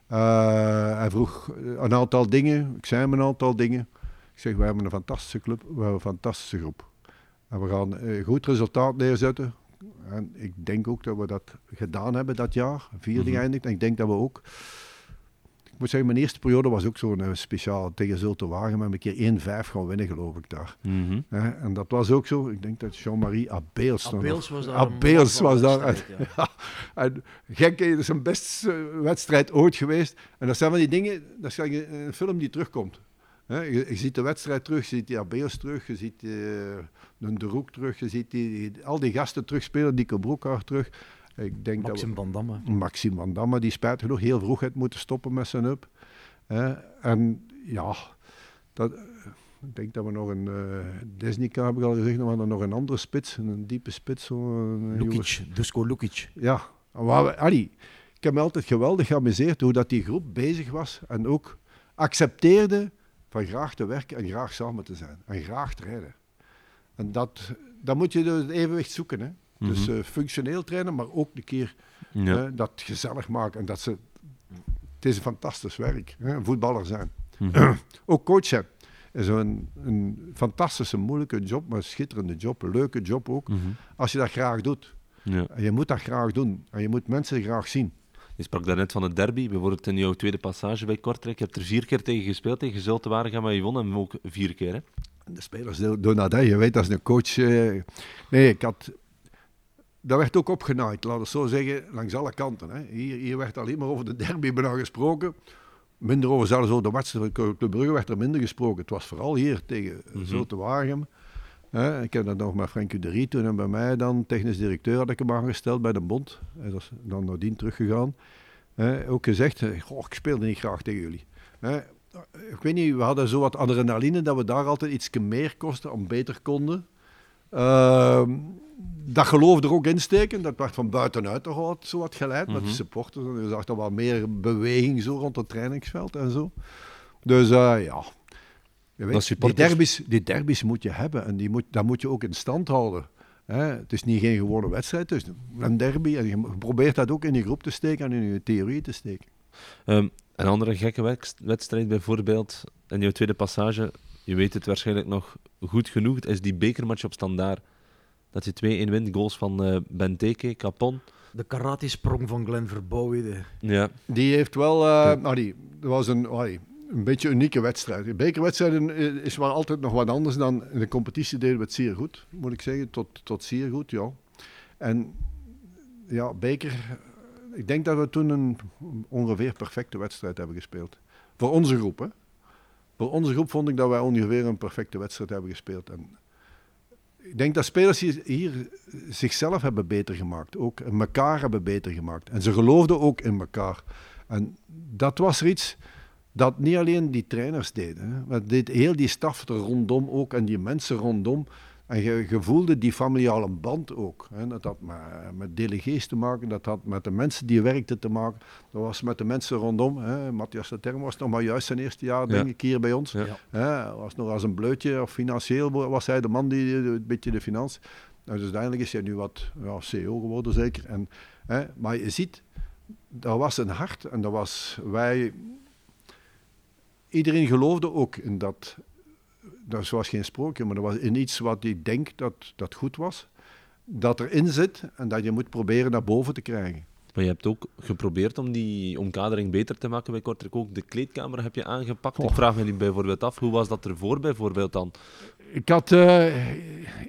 B: Eh, hij vroeg een aantal dingen, ik zei hem een aantal dingen. Ik zeg, we hebben een fantastische club, we hebben een fantastische groep. En we gaan een goed resultaat neerzetten. En ik denk ook dat we dat gedaan hebben dat jaar, vierde
A: Mhm.
B: geëindigd. En ik denk dat we ook... Ik moet zeggen, mijn eerste periode was ook zo'n eh, speciaal tegen Zulte Wagen. met een keer 1-5 gaan winnen, geloof ik, daar.
A: Mhm.
B: Hè, en dat was ook zo. Ik denk dat Jean-Marie Abeels...
D: Abeels was daar.
B: Abeels was daar.
D: wedstrijd, ja. (laughs)
B: En Genk is zijn beste wedstrijd ooit geweest. En dat zijn van die dingen, dat is een film die terugkomt. Hè, je, je ziet de wedstrijd terug, je ziet die Abeels terug, je ziet eh, een De Roek terug, je ziet die, al die gasten terugspelen, Dico Broekhaar terug. Ik denk
D: Maxim
B: dat
D: van Damme.
B: we, Maxime Van Damme, die spijt genoeg heel vroeg heeft moeten stoppen met zijn up. En ja, dat, ik denk dat we nog een uh, Desnica heb ik al gezegd, maar we hadden nog een andere spits, een diepe spits. Een jonge-
D: Lukic, Dusko Lukic.
B: ja, waar we, allee, ik heb me altijd geweldig geamuseerd hoe dat die groep bezig was en ook accepteerde van graag te werken en graag samen te zijn en graag trainen. En dat, dan moet je dus het evenwicht zoeken. Hè? Dus
A: Mhm.
B: eh, functioneel trainen, maar ook een keer
A: Ja.
B: eh, dat gezellig maken. En dat ze, het is een fantastisch werk, hè? een voetballer zijn.
A: Mhm. (clears throat)
B: Ook coachen is een, een fantastische, moeilijke job, maar een schitterende job, een leuke job ook.
A: Mhm.
B: Als je dat graag doet.
A: Ja.
B: En je moet dat graag doen. En je moet mensen graag zien.
A: Je sprak daarnet van het derby, bijvoorbeeld in jouw tweede passage bij Kortrijk. Je hebt er vier keer tegen gespeeld, tegen Zulte Waregem, maar je won hem ook vier keer. Hè?
B: De spelers doen doen dat, hè. je weet, dat is een coach. eh. Nee, ik had... Dat werd ook opgenaaid, laten we het zo zeggen, langs alle kanten. Hè. Hier, hier werd alleen maar over de derby bijna gesproken. Minder over zelfs over de wedstrijd van Club Brugge werd er minder gesproken. Het was vooral hier tegen. Zulte Waregem. Hè. Ik heb dat nog met Frankie de Riet toen en bij mij dan, technisch directeur, had ik hem aangesteld bij de Bond. Hij is dan nadien teruggegaan. Hè. Ook gezegd, goh, ik speelde niet graag tegen jullie. Hè. Ik weet niet, we hadden zo wat adrenaline dat we daar altijd iets meer kosten om beter konden. Ehm, dat geloof er ook in steken. Dat werd van buitenuit toch wat, zo wat geleid met de
A: Mhm.
B: supporters. En je zag er wat meer beweging zo rond het trainingsveld en zo. Dus eh, ja, je weet, die, derbies, die derbies moet je hebben en die moet, dat moet je ook in stand houden. Hè? Het is niet geen gewone wedstrijd, het is een derby. En je probeert dat ook in je groep te steken en in je theorie te steken.
A: Ehm, een andere gekke wedstrijd bijvoorbeeld, in jouw tweede passage, je weet het waarschijnlijk nog goed genoeg, is die bekermatch op standaard. Dat je 2-1 wint, goals van eh Benteke, Capon.
D: De karate-sprong van Glenn Verbouwen.
A: Ja,
B: Die heeft wel, eh nou die, dat was een, allee, een beetje een unieke wedstrijd. De bekerwedstrijden eh, is wel altijd nog wat anders dan in de competitie deden we het zeer goed, moet ik zeggen. Tot, tot zeer goed, ja. En ja, beker, ik denk dat we toen een ongeveer perfecte wedstrijd hebben gespeeld. Voor onze groep, hè. Voor onze groep vond ik dat wij ongeveer een perfecte wedstrijd hebben gespeeld. En ik denk dat spelers hier, zichzelf hebben beter gemaakt. Ook elkaar hebben beter gemaakt. En ze geloofden ook in elkaar. En dat was er iets. dat niet alleen die trainers deden, hè, maar dit, heel die staf er rondom ook en die mensen rondom. En je, je voelde die familiale band ook. Hè. Dat had met, met delegees te maken, dat had met de mensen die werkten te maken. Dat was met de mensen rondom. Hè. Matthias de Term was nog maar juist zijn eerste jaar, denk ik, hier bij ons.
A: Ja.
B: Hè, was nog als een bleutje, of financieel was hij de man die een beetje de financiën. Nou, dus uiteindelijk is hij nu wat ja, CEO geworden, zeker. En, hè, maar je ziet, dat was een hart en dat was wij. Iedereen geloofde ook in dat. Dat was geen sprookje, maar dat was in iets wat ik denk dat, dat goed was. Dat erin zit en dat je moet proberen naar boven te krijgen.
A: Maar je hebt ook geprobeerd om die omkadering beter te maken bij Kortrijk. Ook de kleedkamer heb je aangepakt. Ik vraag me nu bijvoorbeeld af, hoe was dat ervoor bijvoorbeeld dan?
B: Ik had eh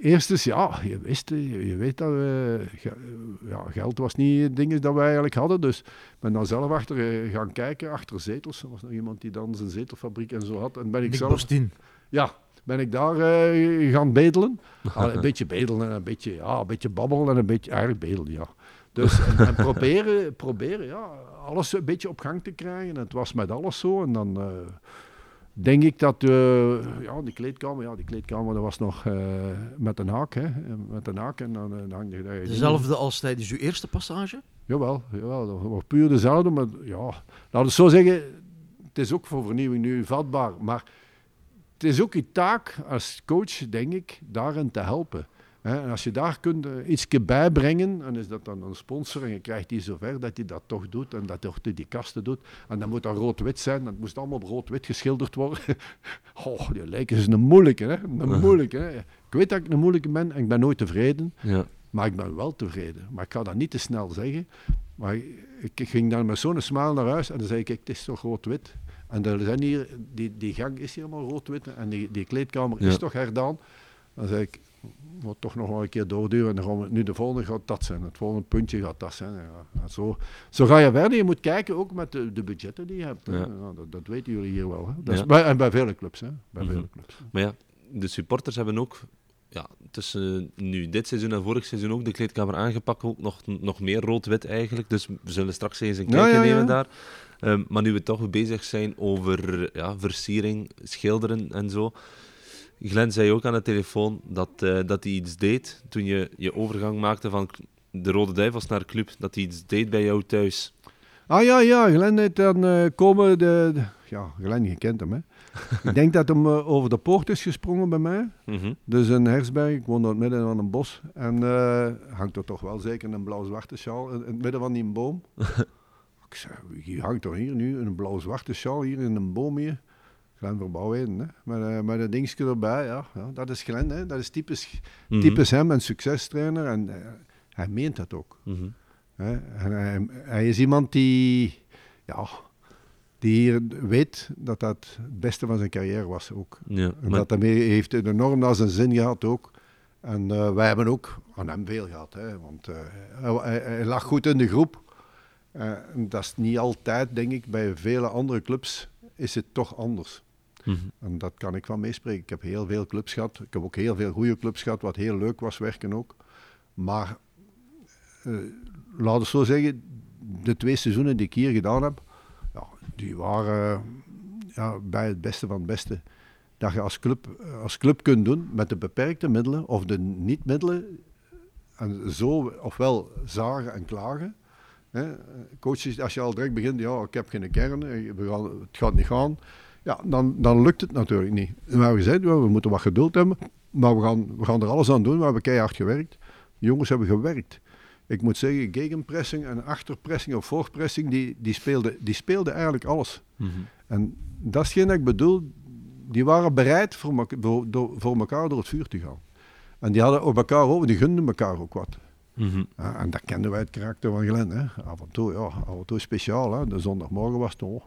B: eerst eens, ja, je wist, eh, je, je weet dat we, ge- ja, geld was niet het ding dat wij eigenlijk hadden. Dus ik ben dan zelf achter eh, gaan kijken, achter zetels. Er was nog iemand die dan zijn zetelfabriek en zo had. En ben ik
D: Nick
B: zelf,
D: Bostin.
B: ja, ben ik daar eh, gaan bedelen. Ah, een beetje bedelen en een beetje, ja, een beetje babbelen en een beetje, eigenlijk bedelen, ja. Dus en, en proberen, proberen, ja, alles een beetje op gang te krijgen. En het was met alles zo. En dan eh, denk ik dat, eh, ja, die kleedkamer, ja, die kleedkamer, dat was nog met een haak, hè. Met een haak en dan, dan je daar.
D: Dezelfde als tijdens uw eerste passage?
B: Jawel, jawel, dat was puur dezelfde. Maar ja, laten we zo zeggen, het is ook voor vernieuwing nu vatbaar. Maar het is ook je taak als coach, denk ik, daarin te helpen. En als je daar kunt uh, iets bijbrengen, en is dat dan een sponsor en je krijgt die zover dat hij dat toch doet en dat toch die kasten doet. En dan moet dat rood-wit zijn, dat moest allemaal op rood-wit geschilderd worden. (laughs) oh, die lijken is een moeilijke, hè? Een moeilijke. Hè? Ik weet dat ik een moeilijke ben en ik ben nooit tevreden.
A: Ja.
B: Maar ik ben wel tevreden. Maar ik ga dat niet te snel zeggen. Maar ik, ging dan met zo'n smaal naar huis en dan zei ik, het is toch rood-wit. En er zijn hier, die, die gang is helemaal rood-wit en die, die kleedkamer
A: Ja.
B: is toch herdaan. Dan zei ik, moet toch nog wel een keer doorduwen. En dan gaan we, nu de volgende gaat dat zijn. Het volgende puntje gaat dat zijn. Ja. En zo, zo ga je verder. Je moet kijken ook met de, de budgetten die je hebt.
A: Ja.
B: Dat, dat weten jullie hier wel. Hè. Dat is bij, en bij vele clubs. Hè. Bij
A: Mhm.
B: vele clubs.
A: Maar ja, de supporters hebben ook ja, tussen nu dit seizoen en vorig seizoen ook de kleedkamer aangepakt. Ook nog, nog meer rood-wit eigenlijk. Dus we zullen straks eens een
B: Ja,
A: kijkje
B: ja, ja.
A: nemen daar. Ehm, maar nu we toch bezig zijn over ja, versiering, schilderen en zo. Glenn zei ook aan de telefoon dat, eh, dat hij iets deed toen je je overgang maakte van de Rode Duivels naar club. Dat hij iets deed bij jou thuis.
B: Ah ja, ja, Glenn heeft dan eh, komen de, de- Ja, Glenn, je kent hem, hè. (laughs) ik denk dat hem eh, over de poort is gesprongen bij mij.
A: Mhm.
B: Dus in Hersberg, ik woon in het midden van een bos. En hangt er toch wel zeker een blauw-zwarte sjaal in, in het midden van die boom. (laughs) ik zei, wie hangt er hier nu een blauw-zwarte sjaal hier in een boom hier? Glenn Verbouwheden, hè. Met, eh, met een dingetje erbij, ja, ja. Dat is Glenn, hè. Dat is typisch,
A: Mhm.
B: typisch hem, een succestrainer. En eh, hij meent dat ook.
A: Mhm.
B: Hè? En hij, hij is iemand die, ja, die hier weet dat dat het beste van zijn carrière was ook.
A: Ja,
B: En
A: maar-
B: dat daarmee heeft enorm naar zijn zin gehad ook. En eh, wij hebben ook aan hem veel gehad, hè? want hij lag goed in de groep. Eh, dat is niet altijd, denk ik, bij vele andere clubs is het toch anders.
A: Mhm.
B: En dat kan ik van meespreken. Ik heb heel veel clubs gehad. Ik heb ook heel veel goede clubs gehad, wat heel leuk was werken ook. Maar eh laten we zo zeggen, de twee seizoenen die ik hier gedaan heb, ja, die waren ja, bij het beste van het beste. Dat je als club, als club kunt doen met de beperkte middelen of de niet-middelen. En zo ofwel zagen en klagen. Hè. Coaches, als je al direct begint, ja, ik heb geen kern, eh, we gaan, het gaat niet gaan. Ja, dan, dan lukt het natuurlijk niet. En we ja, we moeten wat geduld hebben, maar we gaan, we gaan er alles aan doen. We hebben keihard gewerkt. De jongens hebben gewerkt. Ik moet zeggen, gegenpressing en achterpressing of voorpressing, die, die, speelden, die speelden eigenlijk alles.
A: Mhm.
B: En dat is geen dat ik bedoel, die waren bereid voor, voor, elkaar door het vuur te gaan. En die hadden op elkaar over, die gunden elkaar ook wat.
A: Mhm.
B: Ja, en dat kenden wij het karakter van Glenn. Hè. Af en toe, ja, af en toe speciaal. Hè. De zondagmorgen was het oh,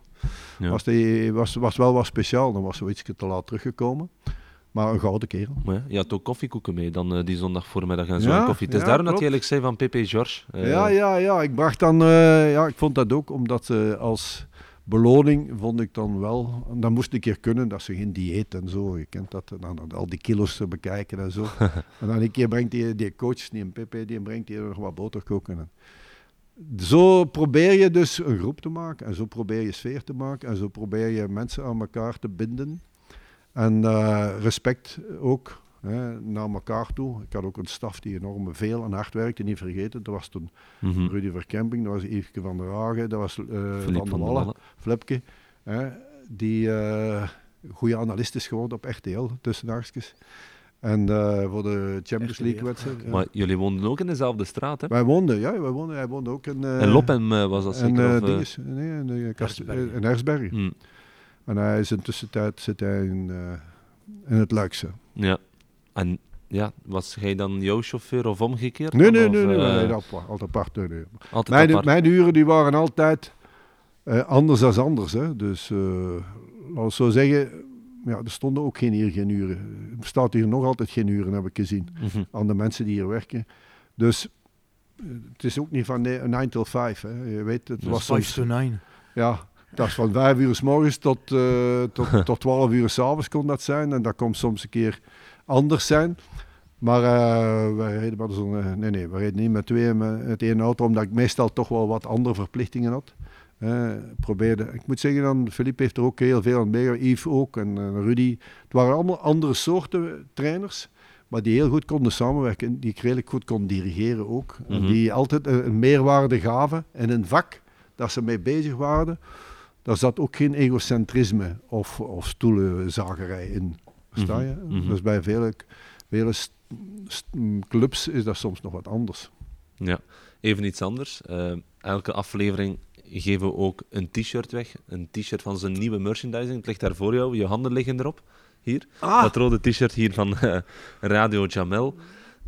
A: Ja.
B: was, die, was, was wel wat speciaal. Dan was hij iets te laat teruggekomen. Maar een gouden kerel.
A: Ja, je had ook koffiekoeken mee dan eh, die zondag voormiddag en zo.
B: Ja,
A: koffie. Het is
B: ja,
A: daarom dat
B: klopt.
A: je eigenlijk zei van Pepe George. eh,
B: Ja, ja, ja. Ik bracht dan... eh, ja, ik vond dat ook, omdat ze als beloning vond ik dan wel... Dat moest ik keer kunnen, dat ze geen dieet en zo. Je kent dat, dan, dan al die kilo's te bekijken en zo. (laughs) en dan een keer brengt die, die coach, die een Pepe, die brengt hier nog wat boterkoeken. En zo probeer je dus een groep te maken en zo probeer je sfeer te maken en zo probeer je mensen aan elkaar te binden. En eh, respect ook hè, naar elkaar toe. Ik had ook een staf die enorm veel en hard werkte, niet vergeten. Dat was toen
A: Mhm.
B: Rudy Verkemping, dat was Yveske van der Hagen, dat was eh, Van der Wallen, Flipke. Hè, die eh goede analist is geworden op RTL, tussen haakjes. En eh, voor de Champions. League wedstrijd. ja.
A: Maar jullie woonden ook in dezelfde straat, hè?
B: Wij woonden, ja, wij woonden, hij woonde ook in...
A: En Lopem was dat zeker? of,
B: dinges, nee, in,
D: Hersbergen.
B: in Hersbergen.
A: hm,
B: En hij is in tussentijd zit hij in, eh, in het Luikse.
A: ja. En ja, was hij dan jouw chauffeur of omgekeerd?
B: Nee, nee,
A: of,
B: nee, nee,
A: eh,
B: altijd apart. Nee, nee.
A: altijd
B: Mijn,
A: apart?
B: mijn uren die waren altijd eh, anders dan anders. Hè. Dus eh laten we zo zeggen, ja, er stonden ook geen hier geen uren. Er staat hier nog altijd geen uren, heb ik gezien,
A: Mhm.
B: aan de mensen die hier werken. Dus eh, het is ook niet van 9 till 5. Hè. Je weet, het
A: Dus
B: was
D: 5
B: soms,
D: to 9.
B: ja, dat is van 5 uur s morgens tot, eh, tot, (laughs) tot 12 uur s'avonds kon dat zijn. En dat kon soms een keer anders zijn. Maar eh wij reden zo'n... eh, nee, nee, we reden niet met twee met één auto, omdat ik meestal toch wel wat andere verplichtingen had. Eh, probeerde, ik moet zeggen, dan, Philippe heeft er ook heel veel aan meegewerkt, Yves ook en eh, Rudy. Het waren allemaal andere soorten trainers, maar die heel goed konden samenwerken, die ik redelijk goed kon dirigeren ook. En
A: Mhm.
B: die altijd een, een meerwaarde gaven in een vak dat ze mee bezig waren. Daar zat ook geen egocentrisme of, of stoelenzagerij in. Versta je?
A: Mhm, mhm.
B: Dus bij vele, clubs is dat soms nog wat anders.
A: Ja, even iets anders. Eh, elke aflevering geven we ook een t-shirt weg. Een t-shirt van zijn nieuwe merchandising. Het ligt daar voor jou, je handen liggen erop. Hier.
B: Ah.
A: Dat rode t-shirt hier van eh, Radio Jamel.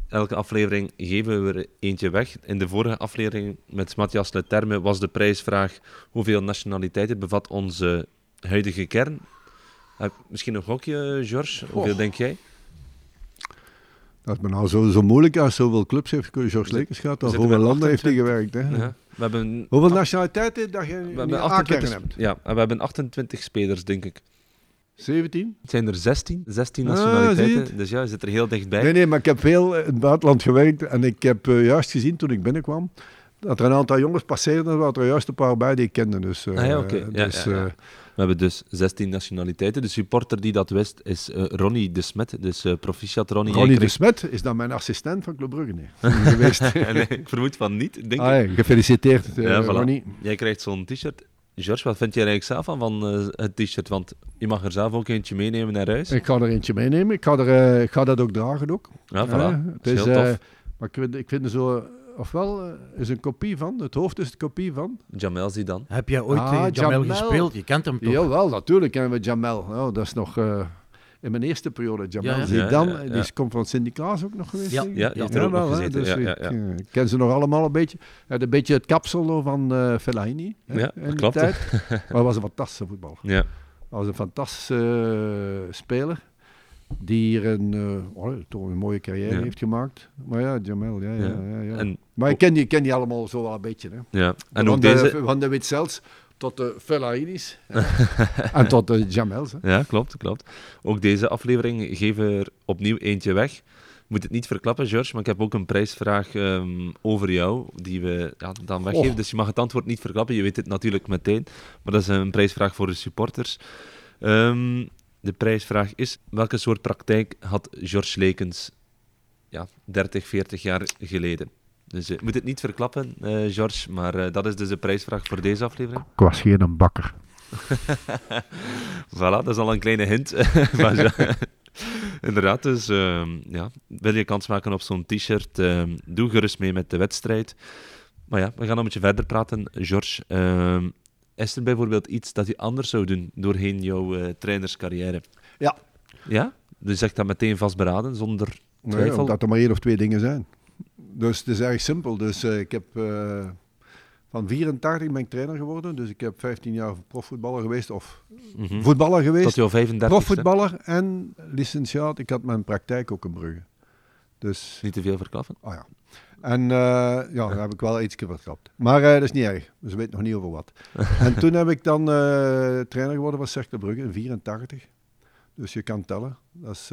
A: Elke aflevering geven we er eentje weg. In de vorige aflevering met Matthias Leterme was de prijsvraag hoeveel nationaliteiten bevat onze huidige kern. Heb- misschien een gokje, George? Hoeveel denk jij?
B: Dat is me nou zo, zo moeilijk als zoveel clubs heeft George Lekens gehad.
A: we
B: Of hoeveel landen heeft hij
A: 28.
B: gewerkt. Hè?
A: Ja. We hebben
B: Hoeveel nationaliteiten dat je
A: We hebben,
B: aankeren
A: 28,
B: hebt?
A: ja, en we hebben 28 spelers, denk ik.
B: 17?
A: Het zijn er 16, 16
B: Ah,
A: nationaliteiten. dus ja, je zit er heel dichtbij.
B: Nee, nee, maar ik heb veel in het buitenland gewerkt. En ik heb eh, juist gezien toen ik binnenkwam. Dat er een aantal jongens passeerden, er waren er juist een paar bij die ik kende. Dus, eh,
A: Ah ja, oké. Ja,
B: dus,
A: ja, ja.
B: eh,
A: We hebben dus 16 nationaliteiten. De supporter die dat wist is eh, Ronnie de Smet. Dus eh proficiat Ronnie.
B: Ronnie de Smet is dan mijn assistent van Club Brugge nee, geweest. (laughs)
A: krijgt- nee, ik vermoed van niet, denk ik.
B: Ah, ja, gefeliciteerd, eh,
A: Ja, voilà.
B: Ronnie.
A: Jij krijgt zo'n t-shirt. George, wat vind jij er eigenlijk zelf van, van eh, het t-shirt? Want je mag er zelf ook eentje meenemen naar huis.
B: Ik ga er eentje meenemen. Ik ga, er, eh, ik ga dat ook dragen. Ook.
A: Ja, voilà.
B: Eh, het
A: is tof.
B: eh, maar ik vind, ik vind er zo... Ofwel eh, is een kopie van, het hoofd is een kopie van.
A: Jamel Zidane.
D: Heb jij ooit
B: Ah,
D: Jamel,
B: Jamel.
D: gespeeld? Je kent hem toch?
B: Jawel, natuurlijk kennen we Jamel. Ja, dat is nog eh, in mijn eerste periode. Jamel
D: Ja, ja.
B: Zidane,
A: Ja, ja, ja.
B: die is, komt van Sint-Niklaas ook nog geweest.
D: Ja?
A: Ja, die heeft er ook nog
B: hè,
A: gezeten.
B: dus
A: Ja, ja,
B: ik, ken ze nog allemaal een beetje. Hij had een beetje het kapsel van eh Fellaini hè,
A: Ja,
B: in die
A: klopt.
B: tijd. (laughs) Maar hij was een fantastische voetballer.
A: Ja.
B: Hij was een fantastische speler. Die hier een, eh, oh, toch een mooie carrière
A: Ja.
B: heeft gemaakt. Maar ja, Jamel, ja. ja,
A: Ja.
B: ja.
A: En,
B: maar ik ken die, ik ken die allemaal zo wel een beetje. Hè.
A: ja. en
B: van,
A: ook
B: de,
A: deze...
B: van de Witzels tot de Fellaini's. (laughs) en tot de Jamels. Hè.
A: Ja, klopt, klopt. Ook deze aflevering geven we er opnieuw eentje weg. Ik moet het niet verklappen, George, maar ik heb ook een prijsvraag ehm, over jou, die we ja, dan weggeven.
B: Och.
A: Dus je mag het antwoord niet verklappen, je weet het natuurlijk meteen. Maar dat is een prijsvraag voor de supporters. Ehm, de prijsvraag is, welke soort praktijk had George Lekens ja, 30, 40 jaar geleden? Dus je moet het niet verklappen, eh, George, maar eh, dat is dus de prijsvraag voor deze aflevering.
B: Ik was geen een bakker. (laughs)
A: Voilà, dat is al een kleine hint. (laughs) Maar ja, (laughs) Inderdaad, dus ehm, ja, wil je kans maken op zo'n t-shirt, ehm, doe gerust mee met de wedstrijd. Maar ja, we gaan een beetje verder praten. George, ehm, is er bijvoorbeeld iets dat je anders zou doen doorheen jouw eh, trainerscarrière?
B: Ja.
A: Ja? Dus zegt dat meteen vastberaden, zonder
B: Nee,
A: twijfel?
B: omdat er maar één of twee dingen zijn. Dus het is erg simpel. Dus eh, ik heb eh, van 84 ben ik trainer geworden. Dus ik heb 15 jaar profvoetballer geweest. Of
A: Mhm.
B: voetballer
A: Tot
B: geweest.
A: jouw 35
B: Profvoetballer en licentiaat. Ik had mijn praktijk ook in Brugge. Dus,
A: Niet te veel verklappen.
B: oh ja. En eh, ja, daar heb ik wel iets vertrapt. Maar eh, dat is niet erg. Dus we weten nog niet over wat. (laughs) en toen heb ik dan eh, trainer geworden van Cercle Brugge in 84. Dus je kan tellen. Dat is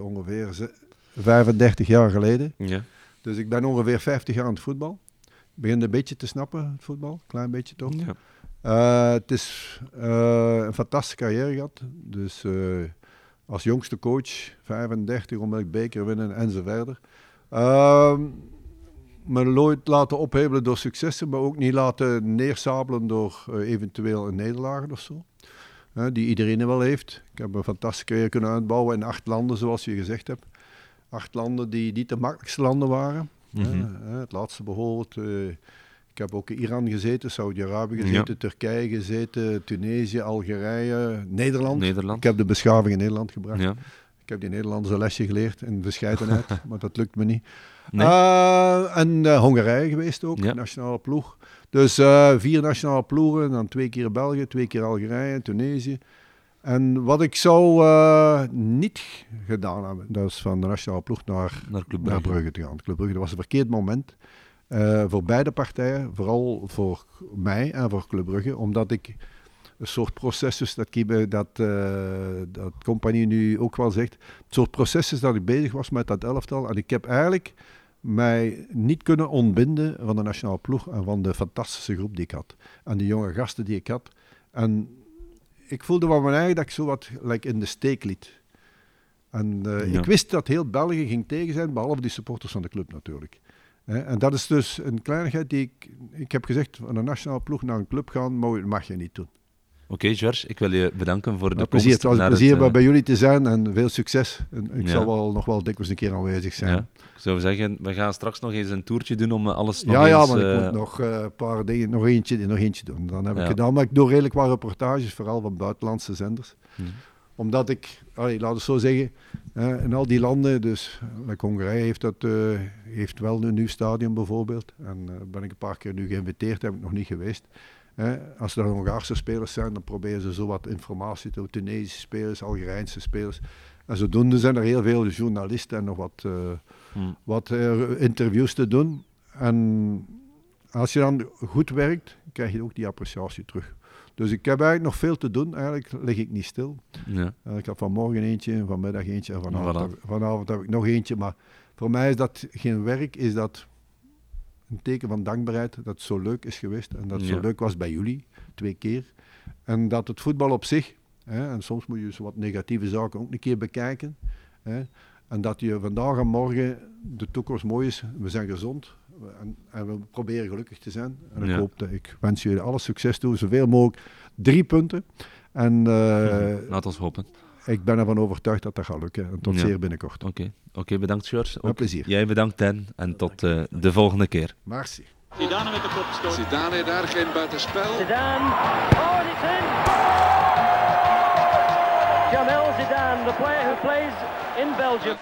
B: ongeveer ze- 35 jaar geleden.
A: Ja.
B: Dus ik ben ongeveer 50 jaar aan het voetbal. begin een beetje te snappen, het voetbal. Klein beetje toch.
A: Ja.
B: Het is een fantastische carrière gehad. Dus als jongste coach, 35, onmiddellijk beker winnen en zo verder. Me nooit laten ophebelen door successen, maar ook niet laten neersabelen door eh, eventueel een nederlagen of zo. Die iedereen wel heeft. Ik heb een fantastische carrière kunnen uitbouwen in acht landen, zoals je gezegd hebt. Acht landen die niet de makkelijkste landen waren.
A: Mhm.
B: Het laatste bijvoorbeeld. eh, ik heb ook in Iran gezeten, Saudi-Arabië gezeten, Turkije gezeten, Tunesië, Algerije, Nederland.
A: Nederland.
B: Ik heb de beschaving in Nederland gebracht.
A: Ja.
B: Ik heb die Nederlandse een lesje geleerd in bescheidenheid, (laughs) maar dat lukt me niet.
A: Nee.
B: Eh, en eh, Hongarije geweest ook,
A: Ja.
B: nationale ploeg. Dus eh, vier nationale ploegen, dan twee keer België, twee keer Algerije, Tunesië. En wat ik zou niet gedaan hebben, dat is van de nationale ploeg naar,
A: Naar Club
B: naar
A: Brugge.
B: Brugge te gaan. Club Brugge, dat was een verkeerd moment. voor beide partijen, vooral voor mij en voor Club Brugge, omdat ik een soort proces, dat, Kiebe, dat, eh, dat compagnie nu ook wel zegt, een soort proces is dat ik bezig was met dat elftal. En ik heb eigenlijk mij niet kunnen ontbinden van de nationale ploeg en van de fantastische groep die ik had. En de jonge gasten die ik had. En ik voelde van mijn eigen dat ik zo wat like, in de steek liet. En eh,
A: Ja.
B: ik wist dat heel België ging tegen zijn, behalve die supporters van de club natuurlijk. En dat is dus een kleinigheid die ik... Ik heb gezegd, van een nationale ploeg naar een club gaan, mag je niet doen.
A: Oké, George, ik wil je bedanken voor de
B: Met plezier, het
A: komst
B: was een
A: naar
B: plezier
A: het, eh,
B: bij jullie te zijn en veel succes. En ik
A: Ja.
B: zal wel nog wel dikwijls een keer aanwezig zijn.
A: Ja. Ik zou zeggen, we gaan straks nog eens een toertje doen om eh, alles nog
B: Ja, ja,
A: eens...
B: maar ik moet nog eh, een paar dingen, nog eentje, nog eentje doen. Dan heb ik
A: Ja.
B: gedaan, maar ik doe redelijk wat reportages, vooral van buitenlandse zenders.
A: Mhm.
B: Omdat ik, allee, laat het zo zeggen, in al die landen, dus like Hongarije heeft, dat, heeft wel een nieuw stadion bijvoorbeeld. En eh, ben ik een paar keer nu geïnviteerd, heb ik nog niet geweest. Als er Hongaarse spelers zijn, dan proberen ze zo wat informatie te Tunesische spelers, Algerijnse spelers. En zodoende zijn er heel veel journalisten en nog wat, eh,
A: hm.
B: wat eh, interviews te doen. En als je dan goed werkt, krijg je ook die appreciatie terug. Dus ik heb eigenlijk nog veel te doen. Eigenlijk lig ik niet stil.
A: Ja.
B: Eh, ik heb vanmorgen eentje, vanmiddag eentje en vanavond, vanavond heb ik nog eentje. Maar voor mij is dat geen werk, is dat een teken van dankbaarheid dat het zo leuk is geweest. En dat het
A: Ja.
B: zo leuk was bij jullie, twee keer. En dat het voetbal op zich, hè, en soms moet je wat negatieve zaken ook een keer bekijken. Hè, en dat je vandaag en morgen de toekomst mooi is. We zijn gezond en, en we proberen gelukkig te zijn. En ik
A: Ja.
B: hoop dat ik wens jullie alle succes toe, zoveel mogelijk. Drie punten. En eh, (laughs)
A: Laat ons hopen.
B: Ik ben ervan overtuigd dat dat gaat lukken. En tot
A: Ja.
B: zeer binnenkort.
A: Oké, Oké, bedankt George.
B: Met
A: Ook
B: plezier.
A: Jij bedankt Dan en tot eh, de volgende keer.
B: Merci.
E: Zidane met de kopstoot.
F: Zidane daar geen buitenspel.
C: Zidane. Oh, and it's in. Jamel Zidane, the player who plays in Belgium.